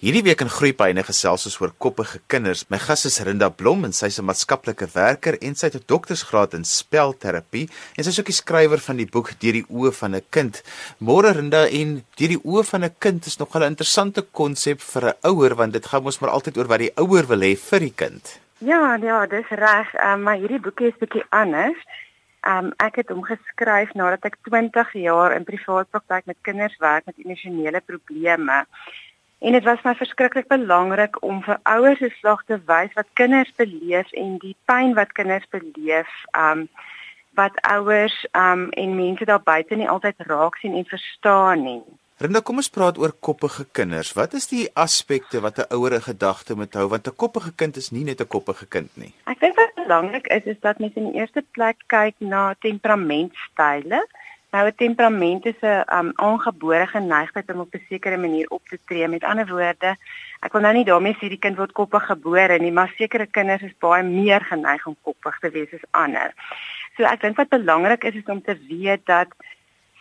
Hierdie week in Groepyne gesels ons oor koppige kinders. My gas is Rinda Blom en sy's 'n maatskaplike werker en sy het 'n doktorsgraad in spelterapie en sy's ook die skrywer van die boek Deur die oë van 'n kind. Môre Rinda en Deur die oë van 'n kind is nogal 'n interessante konsep vir 'n ouer want dit gaan mos maar altyd oor wat die ouer wil hê vir die kind. Ja, ja, dis reg, um, maar hierdie boekie is bietjie anders. Um ek het hom geskryf nadat ek 20 jaar in privaat praktyk met kinders werk met emosionele probleme. En dit was my verskriklik belangrik om vir ouers 'n slag te wys wat kinders beleef en die pyn wat kinders beleef, um wat ouers um en mense daar buite nie altyd raak sien en verstaan nie. Rinda, kom ons praat oor koppige kinders. Wat is die aspekte wat 'n ouer in gedagte moet hou want 'n koppige kind is nie net 'n koppige kind nie. Ek dink wat belangrik is is dat mens in die eerste plek kyk na temperamentstyle. Nou 'n temperament is 'n um, aangebore geneigtheid om op 'n sekere manier op te tree. Met ander woorde, ek wil nou nie daarmee sê die kind word koppig gebore nie, maar sekere kinders is baie meer geneig om koppig te wees as ander. So ek dink wat belangrik is is om te weet dat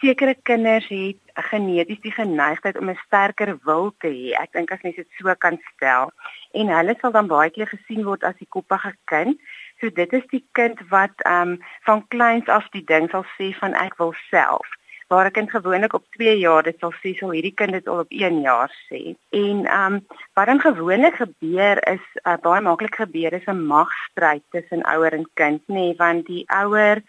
sekere kinders het geneties die geneigtheid om 'n sterker wil te hê. Ek dink as mens dit so kan stel en hulle sal dan baie keer gesien word as die koppige kind. So dit is die kind wat ehm um, van kleins af die ding sal sê van ek wil self. Waar 'n kind gewoonlik op 2 jaar dit sal sê, sal hierdie kind dit al op 1 jaar sê. En ehm um, wat dan gewoonlik gebeur is uh, baie maklik gebeur is 'n magstryd tussen ouer en kind, nê, nee, want die ouer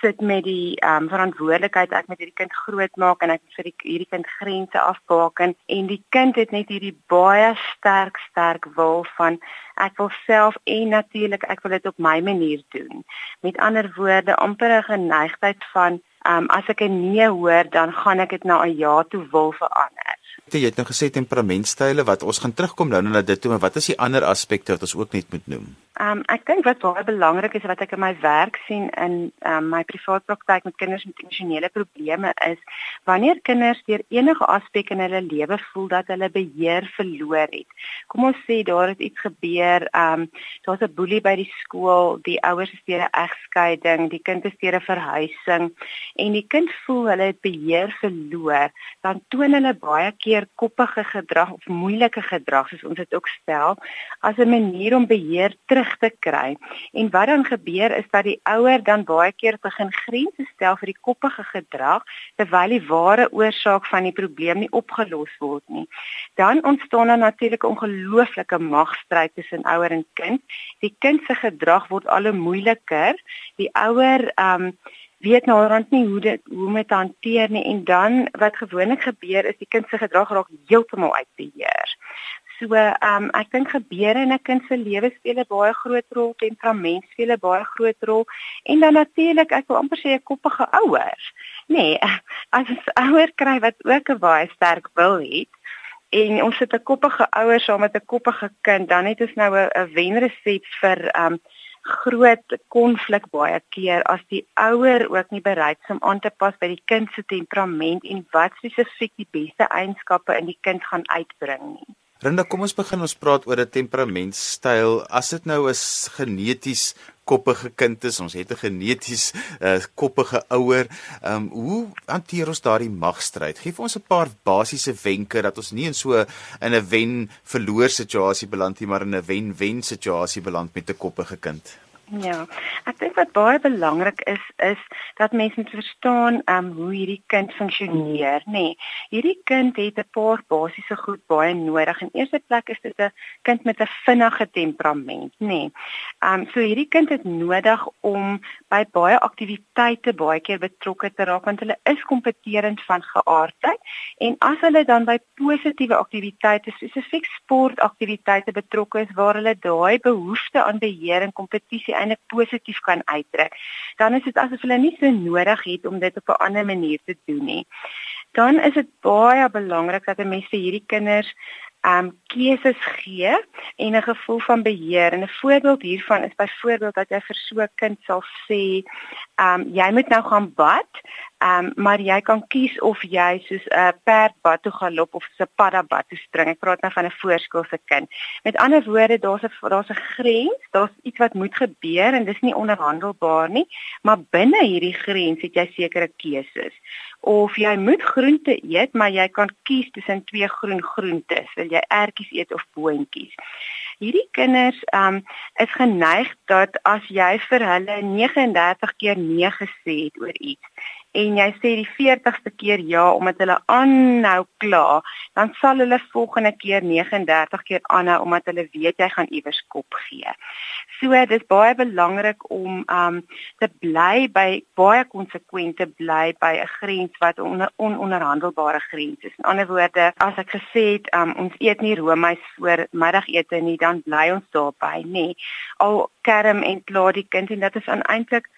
sit met die ehm um, verantwoordelikheid ek moet hierdie kind grootmaak en ek moet vir die, hierdie kind grense afbaken en die kind het net hierdie baie sterk sterk wil van ek wil self en natuurlik ek wil dit op my manier doen. Met ander woorde amper 'n geneigtheid van ehm um, as ek 'n nee hoor dan gaan ek dit na 'n ja toe wil verander. Jy het nou gesê temperamentstyle wat ons gaan terugkom nou na dit toe maar wat is die ander aspekte wat ons ook net moet noem? Ehm um, ek dink wat baie belangrik is wat ek in my werk sien in ehm um, my privaat praktyk met kinders met emosionele probleme is wanneer kinders deur enige aspek in hulle lewe voel dat hulle beheer verloor het. Kom ons sê daar het iets gebeur, ehm um, daar's 'n boelie by die skool, die ouers is deur 'n egskeiding, die kind is deur 'n verhuising en die kind voel hulle het beheer verloor, dan toon hulle baie keer koppige gedrag of moeilike gedrag soos ons dit ook stel as 'n manier om beheer terug terug te kry. En wat dan gebeur is dat die ouer dan baie keer begin grense stel vir die koppige gedrag terwyl die ware oorsaak van die probleem nie opgelos word nie. Dan ontstaan dan natuurlik 'n ongelooflike magstryd tussen ouer en kind. Die kind se gedrag word al hoe moeiliker. Die ouer ehm um, weet nou rond nie hoe dit hoe om dit hanteer nie en dan wat gewoonlik gebeur is die kind se gedrag raak heeltemal uit beheer. So, ehm um, ek dink gebeure in 'n kind se lewe speel 'n baie groot rol, temperament speel 'n baie groot rol en dan natuurlik, ek wil amper sê 'n koppige ouer. Nee, as 'n ouer kry wat ook 'n baie sterk wil het en ons het 'n koppige ouer saam met 'n koppige kind, dan het ons nou 'n wenresep vir ehm um, groot konflik baie keer as die ouer ook nie bereid is om aan te pas by die kind se temperament en wat spesifiek die beste eienskappe in die kind gaan uitbring nie. Rinda, kom ons begin ons praat oor 'n temperamentstyl. As dit nou 'n geneties koppige kind is, ons het 'n geneties uh, koppige ouer, ehm um, hoe hanteer ons daardie magstryd? Geef ons 'n paar basiese wenke dat ons nie in so in 'n wen-verloor situasie beland nie, maar in 'n wen-wen situasie beland met 'n koppige kind. Ja, ek dink wat baie belangrik is is dat mense moet verstaan um hoe hierdie kind funksioneer, nê. Nee, hierdie kind het 'n paar basiese goed baie nodig. In eerste plek is dit 'n kind met 'n vinnige temperament, nê. Nee. Um so hierdie kind het nodig om by baie aktiwiteite baie keer betrokke te raak want hulle is kompeterend van geaardheid en as hulle dan by positiewe aktiwiteite, spesifiek sportaktiwiteite betrokke is waar hulle daai behoefte aan beheer en kompetisie eintlik positief kan uitdruk, dan is dit asof hulle nie so nodig het om dit op 'n ander manier te doen nie. Dan is dit baie belangrik dat 'n mens vir hierdie kinders um keuses gee en 'n gevoel van beheer. En 'n voorbeeld hiervan is byvoorbeeld dat jy vir so 'n kind sal sê, Ehm um, jy moet nou gaan bad. Ehm um, maar jy kan kies of jy soos 'n uh, perd bad toe gaan loop of so 'n padda bad toe spring. Ek praat nou van 'n voorskoolse kind. Met ander woorde, daar's 'n daar's 'n grens, daar's iets wat moet gebeur en dis nie onderhandelbaar nie, maar binne hierdie grens het jy sekere keuses. Of jy moet groente eet, maar jy kan kies tussen twee groen groentes. Wil jy ertjies eet of boontjies? Hierdie kinders um is geneig dat as jy vir hulle 39 keer nee gesê het oor iets en jy sê die 40ste keer ja omdat hulle aanhou kla, dan sal hulle volgende keer 39 keer aanhou omdat hulle weet jy gaan iewers kop gee. So dis baie belangrik om um te bly by baie konsekwente bly by 'n grens wat 'n on, ononderhandelbare grens is. In ander woorde, as ek gesê het um ons eet nie roomys voor middagete nie, dan bly ons daarby, nê. Al kerm en kla die kind en dit is eintlik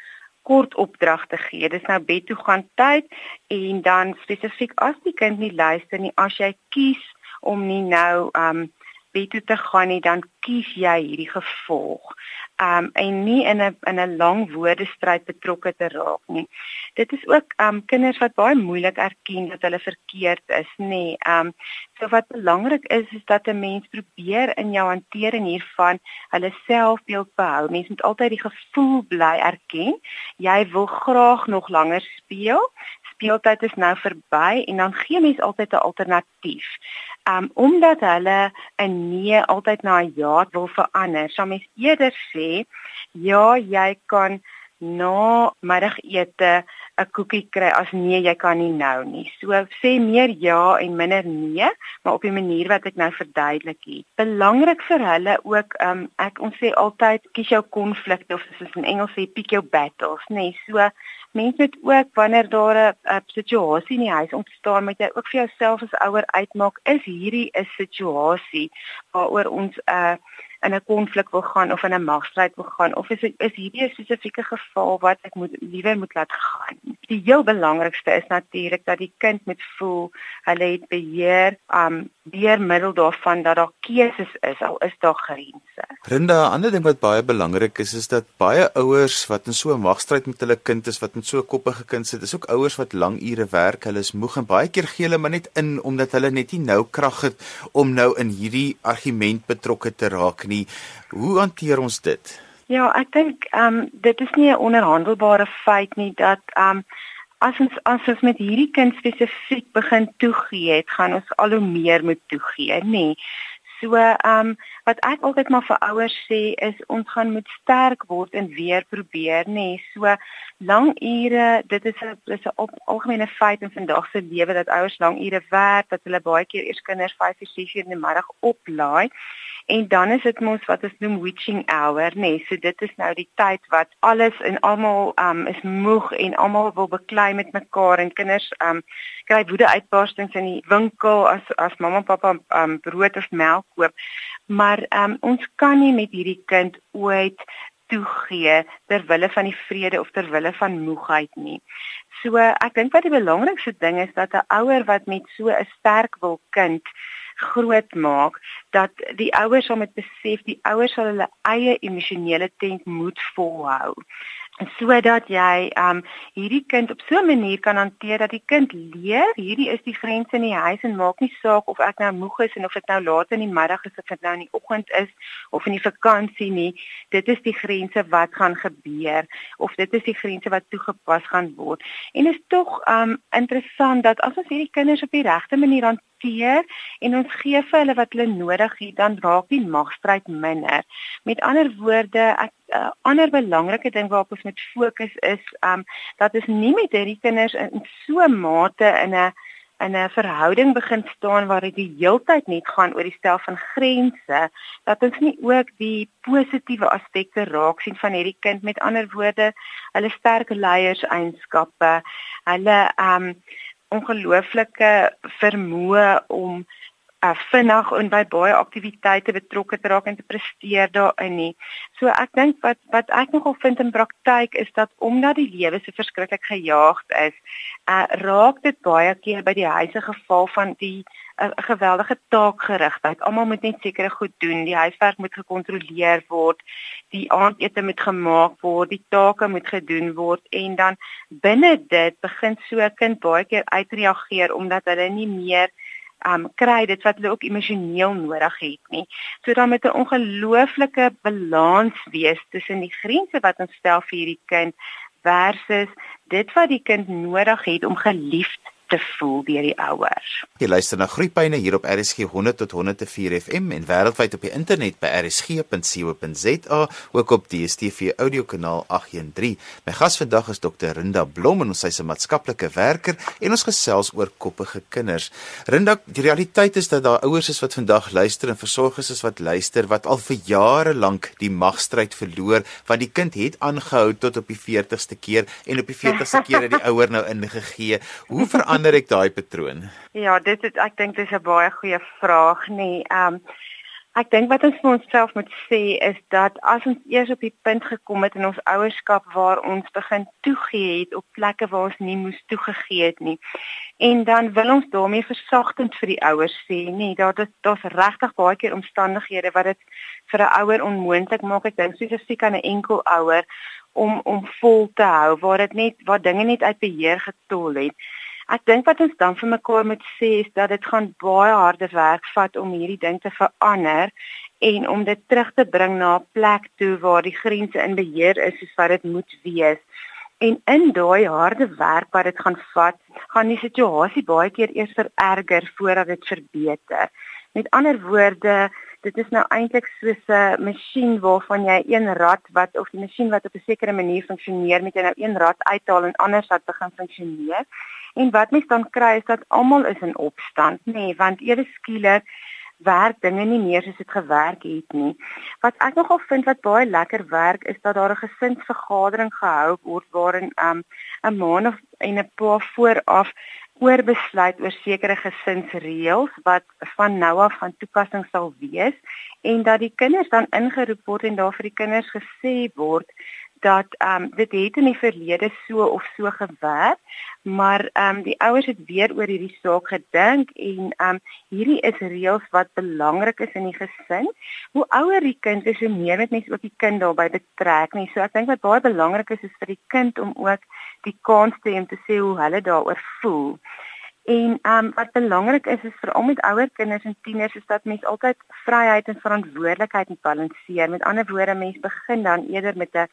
kort opdragte gee. Dis nou bed toe gaan tyd en dan spesifiek as die kind nie luister nie, as jy kies om nie nou um bed toe te gaan nie, dan kies jy hierdie gevolg um en nie in 'n in 'n lang woordestryd betrokke te raak nie. Dit is ook um kinders wat baie moeilik erken dat hulle verkeerd is, nê. Um so wat belangrik is is dat 'n mens probeer in jou hantering hiervan hulle selfbeeld behou. Mens moet altyd die gevoel bly erken. Jy wil graag nog langer speel. Speeltyd is nou verby en dan gee mens altyd 'n alternatief um, omdat hulle 'n nee altyd na 'n ja wil verander. Sou mens eerder sê ja, jy kan na middagete 'n koekie kry as nee, jy kan nie nou nie. So sê meer ja en minder nee, maar op die manier wat ek nou verduidelik het. Belangrik vir hulle ook, um, ek ons sê altyd kies jou konflikte of soos in Engels sê pick your battles, nê. Nee, so mense moet ook wanneer daar 'n situasie in die huis ontstaan, moet jy ook vir jouself as ouer uitmaak is hierdie 'n situasie waaroor ons 'n uh, in 'n konflik wil gaan of in 'n magstryd wil gaan of is is hierdie 'n spesifieke geval wat ek moet liewer moet laat gaan. Die heel belangrikste is natuurlik dat die kind moet voel hulle het beheer um deur middel daarvan dat daar keuses is al is daar grense. Rinda, 'n ander ding wat baie belangrik is is dat baie ouers wat in so 'n magstryd met hulle kind is wat in so 'n koppige kind sit, is ook ouers wat lang ure werk, hulle is moeg en baie keer gee hulle maar net in omdat hulle net nie nou krag het om nou in hierdie argument betrokke te raak nie. Hoe hanteer ons dit? Ja, ek dink ehm um, dit is nie 'n onderhandelbare feit nie dat ehm um, as ons as ons met hierdie kind spesifiek begin toegee het, gaan ons al hoe meer moet toegee, nê. Nee. So ehm um, wat ek altyd maar vir ouers sê is ons gaan moet sterk word en weer probeer nê. Nee. So lang ure, dit is 'n dis 'n algemene feit in vandag se lewe dat ouers lang ure werk, dat hulle baie keer eers kinders 5 of 6 uur in die middag oplaai. En dan is dit mos wat ons noem witching hour, nê. Nee. So dit is nou die tyd wat alles en almal um is moeg en almal wil beklei met mekaar en kinders um kry woede uitbarstings in die winkel as as mamma en pappa um brood of melk koop. Maar um ons kan nie met hierdie kind ooit toegee ter wille van die vrede of ter wille van moegheid nie. So ek dink wat die belangrikste ding is dat 'n ouer wat met so 'n sterk wil kind groot maak dat die ouers sal met besef die ouers sal hulle eie emosionele tent moet volhou sodat jy um hierdie kind op so 'n manier kan hanteer dat die kind leer hierdie is die grense in die huis en maak nie saak of ek nou moeg is en of dit nou laat in die middag is of dit nou in die oggend is of in die vakansie nie. Dit is die grense wat gaan gebeur of dit is die grense wat toegepas gaan word. En is tog um interessant dat as ons hierdie kinders op die regte manier hanteer en ons gee vir hulle wat hulle nodig het dan raak die magstryd minder. Met ander woorde 'n uh, ander belangrike ding waarop ons moet fokus is um dat ons nie met hierdie kinders in so mate in 'n in 'n verhouding begin staan waar dit die heeltyd net gaan oor die stel van grense dat ons nie ook die positiewe aspekte raak sien van hierdie kind. Met ander woorde hulle sterk leierseienskappe hulle um ongelooflike vermoë om uh, vinnig en by baie aktiwiteite betrokke te raak en te presteer daarin nie. So ek dink wat wat ek nogal vind in praktyk is dat omdat die lewe so verskriklik gejaagd is, uh, raak dit baie keer by die huise geval van die 'n uh, geweldige taakgerigtheid. Almal moet net sekere goed doen. Die huiswerk moet gekontroleer word. Die aandete moet gemaak word. Die take moet gedoen word en dan binne dit begin so 'n kind baie keer uitreageer omdat hulle nie meer um kry dit wat hulle ook emosioneel nodig het nie. So dan met 'n ongelooflike balans wees tussen die grense wat ons stel vir hierdie kind versus dit wat die kind nodig het om geliefd te voel deur die ouers. Jy luister na Groepyne hier op RSG 100 tot 104 FM en wêreldwyd op die internet by rsg.co.za, ook op DStv audiokanaal 813. My gas vandag is Dr. Rinda Blom en ons is 'n maatskaplike werker en ons gesels oor koppige kinders. Rinda, die realiteit is dat daar ouers is wat vandag luister en versorgers is wat luister wat al vir jare lank die magstryd verloor want die kind het aangehou tot op die 40ste keer en op die 40ste keer het die ouer nou ingegee. Hoe verander verander ek daai patroon? Ja, dit is ek dink dis 'n baie goeie vraag. Nee, ehm um, ek dink wat ons vir onsself moet sê is dat as ons eers op die punt gekom het in ons ouerskap waar ons begin toegee het op plekke waar ons nie moes toegegee het nie. En dan wil ons daarmee versagtend vir die ouers sê, nee, daar is daar's regtig baie keer omstandighede wat dit vir 'n ouer onmoontlik maak. Ek dink spesifiek aan 'n enkel ouer om om vol te hou waar dit net waar dinge net uit beheer getol het. Ek dink wat ons dan vir mekaar moet sê is dat dit gaan baie harde werk vat om hierdie ding te verander en om dit terug te bring na 'n plek toe waar die grense in beheer is soos wat dit moet wees. En in daai harde werk wat dit gaan vat, gaan die situasie baie keer eers vererger voordat dit verbeter. Met ander woorde, dit is nou eintlik soos 'n masjien waarvan jy een rad wat of die masjien wat op 'n sekere manier funksioneer, met jy nou een rad uithaal en anders wat begin funksioneer. En wat mens dan kry is dat almal is in opstand, nê, nee, want ewe skielik werk dinge nie meer soos dit gewerk het nie. Wat ek nogal vind wat baie lekker werk is dat daar 'n gesinsvergadering gehou word waarin um 'n man of en 'n pa vooraf oor besluit oor sekere gesinsreëls wat van nou af van toepassing sal wees en dat die kinders dan ingeroep word en daar vir die kinders gesê word dat ehm um, dit het in die verlede so of so gewerk, maar ehm um, die ouers het weer oor hierdie saak gedink en ehm um, hierdie is reëls wat belangrik is in die gesin. Hoe ouer die kind is, hoe meer met mense ook die kind daarbey betrek nie. So ek dink wat baie belangrik is is vir die kind om ook die kans te hê om te sê hoe hulle daaroor voel. En ehm um, wat belangrik is is veral met ouer kinders en tieners is dat mens altyd vryheid en verantwoordelikheid moet balanseer. Met ander woorde, mens begin dan eerder met 'n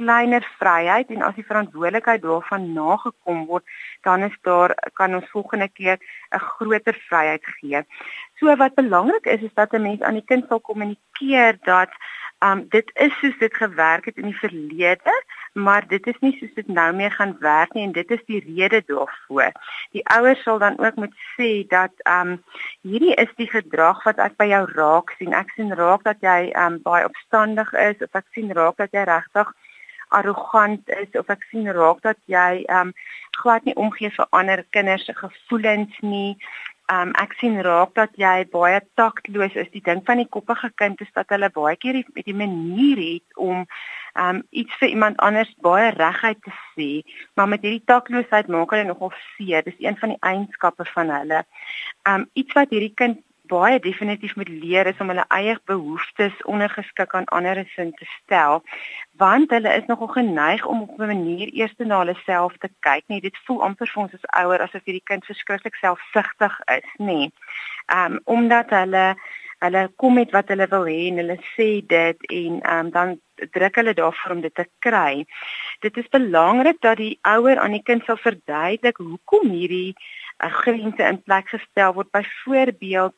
kleiner vryheid en as die verantwoordelikheid daarvan nagekom word, dan is daar kan ons volgende keer 'n groter vryheid gee. So wat belangrik is is dat 'n mens aan die kind sal kommunikeer dat um dit is soos dit gewerk het in die verlede, maar dit is nie soos dit nou meer gaan werk nie en dit is die rede daarvoor. Die ouers sal dan ook moet sê dat um hierdie is die gedrag wat ek by jou raak sien. Ek sien raak dat jy um baie opstandig is of ek sien raak dat jy regtig arrogant is of ek sien raak dat jy ehm um, glad nie omgee vir ander kinders se gevoelens nie. Ehm um, ek sien raak dat jy baie taktloos is. Die ding van die koppige kind is dat hulle baie keer met die manier het om ehm um, iets vir iemand anders baie reguit te sê, maar met hierdie taktloosheid maak hulle nogal seer. Dis een van die eienskappe van hulle. Ehm um, iets wat hierdie kind baie definitief moet leer is om hulle eie behoeftes ondergeskik aan ander sin te stel want hulle is nogal geneig om op 'n manier eers na hulle self te kyk nee dit voel amper vir ons as ouer asof hierdie kind verskriklik selfsugtig is nê nee. um, omdat hulle hulle kom met wat hulle wil hê en hulle sê dit en um, dan druk hulle daarvoor om dit te kry dit is belangrik dat die ouer aan die kind sal verduidelik hoekom hierdie uh, grense in plek gestel word byvoorbeeld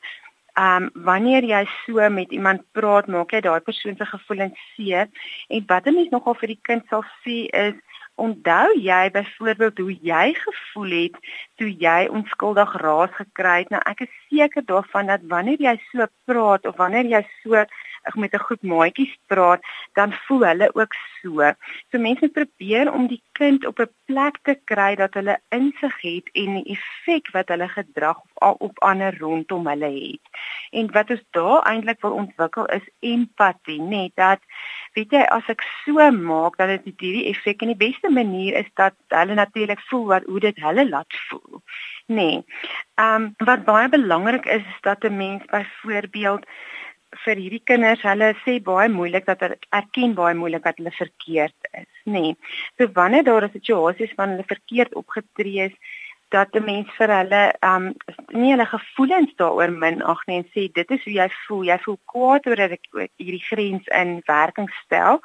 Ehm um, wanneer jy so met iemand praat, maak jy daai persoon se gevoelens seer en wat 'n mens nogal vir die kind sal sê is onthou jy byvoorbeeld hoe jy gevoel het toe jy onskuldig raas gekry het. Nou ek is seker daarvan dat wanneer jy so praat of wanneer jy so met 'n groep maatjies praat, dan voel hulle ook so. So mense probeer om die kind op 'n plek te kry dat hulle insig het en die effek wat hulle gedrag op, op ander rondom hulle het. En wat ons daar eintlik wil ontwikkel is empatie, net dat weet jy as ek so maak dat dit hierdie effek en die beste manier is dat hulle natuurlik voel wat hoe dit hulle laat voel. Nee. Ehm um, wat baie belangrik is is dat 'n mens byvoorbeeld vir hierdie kinders, hulle sê baie moeilik dat hulle erken baie moeilik dat hulle verkeerd is, nê. Nee. So wanneer daar 'n situasies van hulle verkeerd opgetree is, dat 'n mens vir hulle um nie hulle gevoelens daaroor minag nie en sê dit is hoe jy voel, jy voel kwaad oor dat ek hierdie grens in werking stel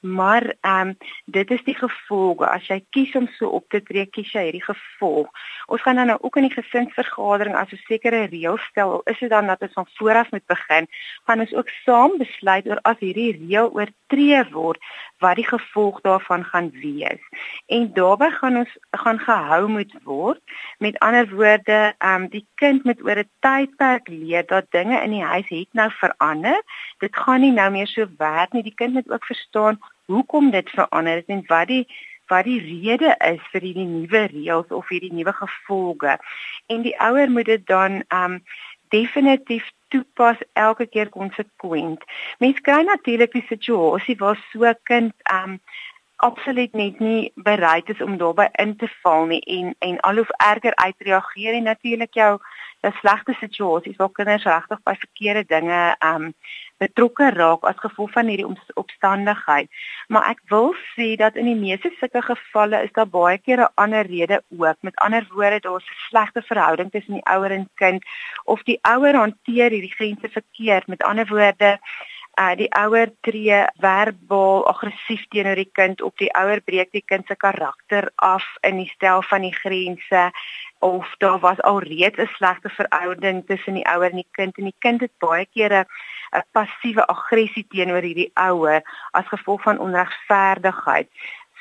maar ehm um, dit is die gevolge. As jy kies om so op te tree kies jy hierdie gevolg. Ons gaan dan nou ook in die gesinsvergadering as 'n sekere reël stel. Is dit dan dat ons van vooraf moet begin? Gaan ons ook saam besluit oor as hierdie reël oortree word wat die gevolg daarvan gaan wees. En daarbey gaan ons gaan gehou moet word. Met ander woorde ehm um, die kind moet oor 'n tydperk leer dat dinge in die huis het nou verander. Dit gaan nie nou meer so werk nie. Die kind moet ook verstaan hoekom dit verander het en wat die wat die rede is vir hierdie nuwe reëls of hierdie nuwe gevolge. En die ouer moet dit dan um definitief toepas elke keer konsekwent. Mens kry natuurlik die situasie waar so 'n kind um absoluut net nie bereid is om daarbey in te val nie en en al hoe erger uitreageer en natuurlik jou jou slegte situasies waar kinders regtig by verkeerde dinge um betrokke raak as gevolg van hierdie omstandigheid. Maar ek wil sê dat in die meeste sulke gevalle is daar baie keer 'n ander rede ook. Met ander woorde, daar's 'n slegte verhouding tussen die ouer en kind of die ouer hanteer hierdie grense verkeerd. Met ander woorde, uh die ouer tree verbaal aggressief teenoor die kind op die ouer breek die kind se karakter af in die stel van die grense of daar was alreeds 'n slegte verhouding tussen die ouer en die kind en die kind het baie kere 'n passiewe aggressie teenoor hierdie ouer as gevolg van onregverdigheid.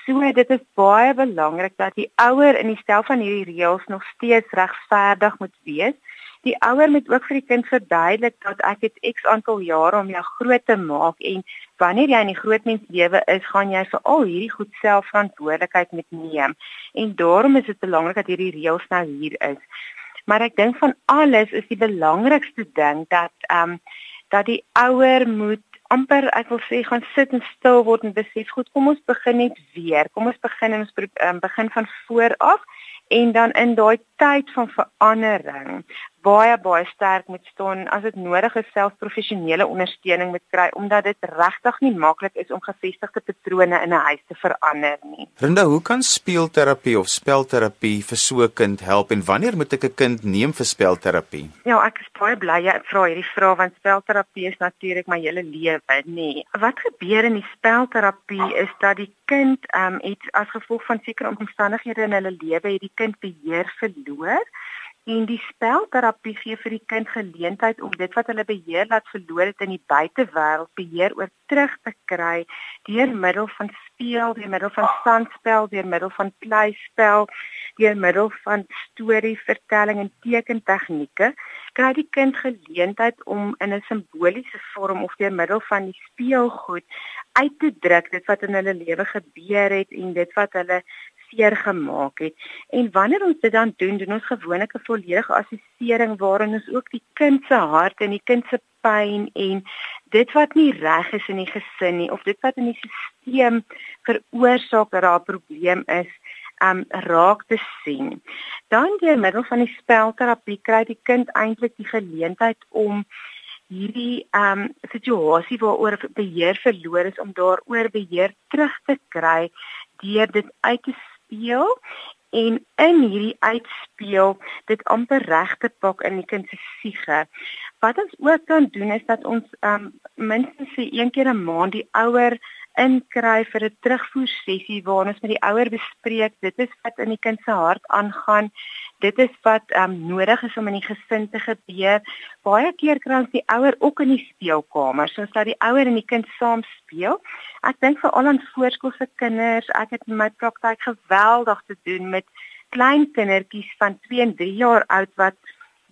So dit is baie belangrik dat die ouer in die stel van hierdie reëls nog steeds regverdig moet wees. Die ouer moet ook vir die kind verduidelik dat ek het X aantal jare om jou groot te maak en wanneer jy in die grootmens lewe is, gaan jy vir al hierdie goed self verantwoordelikheid moet neem. En daarom is dit belangrik dat hierdie reëls nou hier is. Maar ek dink van alles is die belangrikste ding dat ehm um, dat die ouer moet amper ek wil sê gaan sit en stil word en besef goed kom ons begin net weer kom ons begin ons um, begin van voor af en dan in daai tyd van verandering baie baie sterk moet staan as dit nodig is self professionele ondersteuning moet kry omdat dit regtig nie maklik is om gevestigde patrone in 'n huis te verander nie. Rinda, hoe kan speelterapie of spelterapie vir so 'n kind help en wanneer moet ek 'n kind neem vir spelterapie? Ja, ek is baie bly jy vra hierdie vraag want spelterapie is natuurlik my hele lewe, nê. Wat gebeur in die spelterapie is dat die kind ehm um, iets as gevolg van sekere omstandighede in hulle lewe het die kind beheer verloor en die spelterapie gee vir die kind geleentheid om dit wat hulle beheer laat verloor het in die buitewêreld beheer oor terug te kry deur middel van speel, deur middel van sandspel, deur middel van kleispel, deur middel van storievertelling en tekentegnieke kry die kind geleentheid om in 'n simboliese vorm of deur middel van die speelgoed uit te druk dit wat in hulle lewe gebeur het en dit wat hulle seer gemaak het. En wanneer ons dit dan doen, doen ons gewoonlik 'n volledige assessering waarin ons ook die kind se hart en die kind se pyn en dit wat nie reg is in die gesin nie of dit wat in die stelsel veroorsaak dat daar 'n probleem is, um raak te sien. Dan deur middel van die spelterapie kry die kind eintlik die geleentheid om hierdie um situasie waaroor beheer verloor is om daaroor beheer terug te kry deur dit uit te speel en in hierdie uitspeel dit amper reg te pak in die kind se siege. Wat ons ook kan doen is dat ons um minstens vir een keer 'n maand die ouer inkry vir 'n terugvoer sessie waar ons met die ouer bespreek dit is wat in die kind se hart aangaan dit is wat um, nodig is om in die gesin te gebeur. Baie keer kry ons die ouer ook in die speelkamer soos dat die ouer en die kind saam speel. Ek dink veral aan voorskoolse kinders ek het my praktyk geweldig te doen met klein kindertjies van 2 en 3 jaar oud wat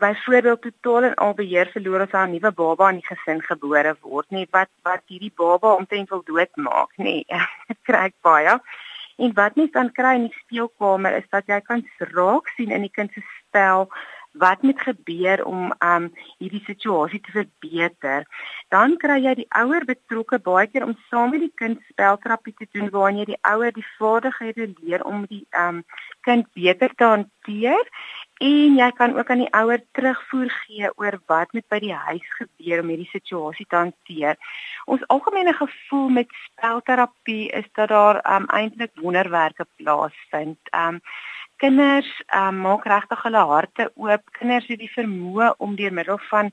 byvoorbeeld totaal en al beheer verloor as 'n nuwe baba in die gesin gebore word, nê, wat wat hierdie baba omtrent wil doodmaak, nê. Dit kry ek baie. En wat mens dan kry in die speelkamer is dat jy kan raak sien in die kind se spel wat moet gebeur om um hierdie situasie te verbeter. Dan kry jy die ouer betrokke baie keer om saam met die kind spelterapie te doen waarin jy die ouer die vaardighede leer om die um kind beter te hanteer en jy kan ook aan die ouer terugvoer gee oor wat met by die huis gebeur om hierdie situasie te hanteer. Ons algemene gevoel met spelterapie is dat daar um eintlik wonderwerke plaasvind. Um kinders um, maak regtig hulle harte oop. Kinders het die vermoë om deur middel van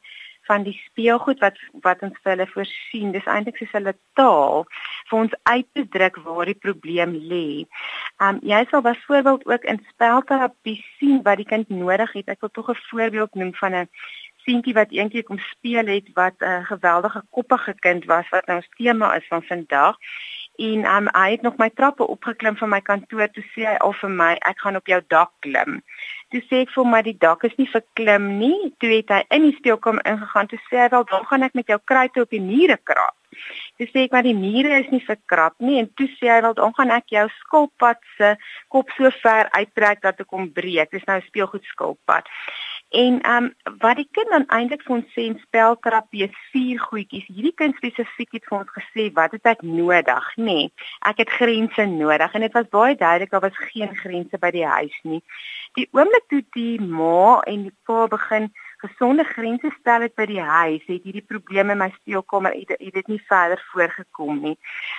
van die speelgoed wat wat ons vir hulle voorsien, dis eintlik soos hulle taal vir ons uit te druk waar die probleem lê. Um jy sal byvoorbeeld ook in spelterapie sien wat die kind nodig het. Ek wil tog 'n voorbeeld noem van 'n seentjie wat eendag kom speel het wat 'n geweldige koppige kind was wat nou ons tema is van vandag en um, hy het nog my trappe opgeklim van my kantoor toe sê hy al vir my ek gaan op jou dak klim. Toe sê ek vir my die dak is nie vir klim nie. Toe het hy in die speelkamer ingegaan toe sê hy wel dan gaan ek met jou kruite op die mure krap. Toe sê ek maar die mure is nie vir krap nie en toe sê hy wel dan gaan ek jou skulpad se kop so ver uittrek dat ek hom breek. Dis nou speelgoed skulpad. En ehm um, wat die kind dan eintlik vir ons sê in spelterapie is vier goedjies. Hierdie kind spesifiek het vir ons gesê wat het ek nodig, nê? Nee, ek het grense nodig en dit was baie duidelik daar was geen grense by die huis nie. Die oomblik toe die ma en die pa begin gesonde grense stel het by die huis, het hierdie probleme in my speelkamer het, het dit nie verder voorgekom nie.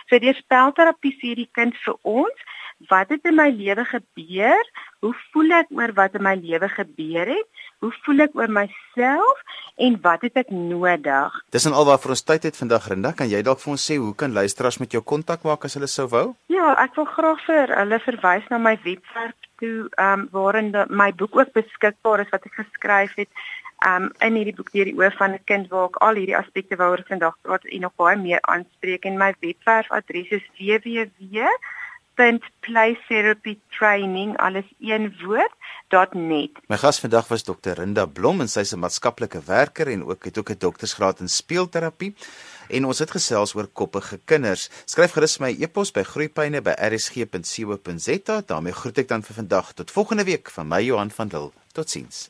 So die spelterapie sê die kind vir ons wat het in my lewe gebeur? Hoe voel ek oor wat in my lewe gebeur het? Hoe voel ek oor myself en wat het ek nodig? Dis en alwaar vir ons tyd het vandag Rinda, kan jy dalk vir ons sê hoe kan luisteraars met jou kontak maak as hulle sou wou? Ja, ek wil graag vir hulle verwys na my webwerf toe, ehm um, waarin die, my boek ook beskikbaar is wat ek geskryf het. Um in hierdie boek deur die oë van 'n kind waar ek al hierdie aspekte waaroor vandag praat en nog baie meer aanspreek en my webwerf adres is www www.playtherapytraining alles een woord.net. My gas vandag was Dr. Rinda Blom en sy's 'n maatskaplike werker en ook het ook 'n doktorsgraad in speelterapie. En ons het gesels oor koppige kinders. Skryf gerus my e-pos by groeipyne@rsg.co.za. daarmee groet ek dan vir vandag tot volgende week van my Johan van Dil. Totsiens.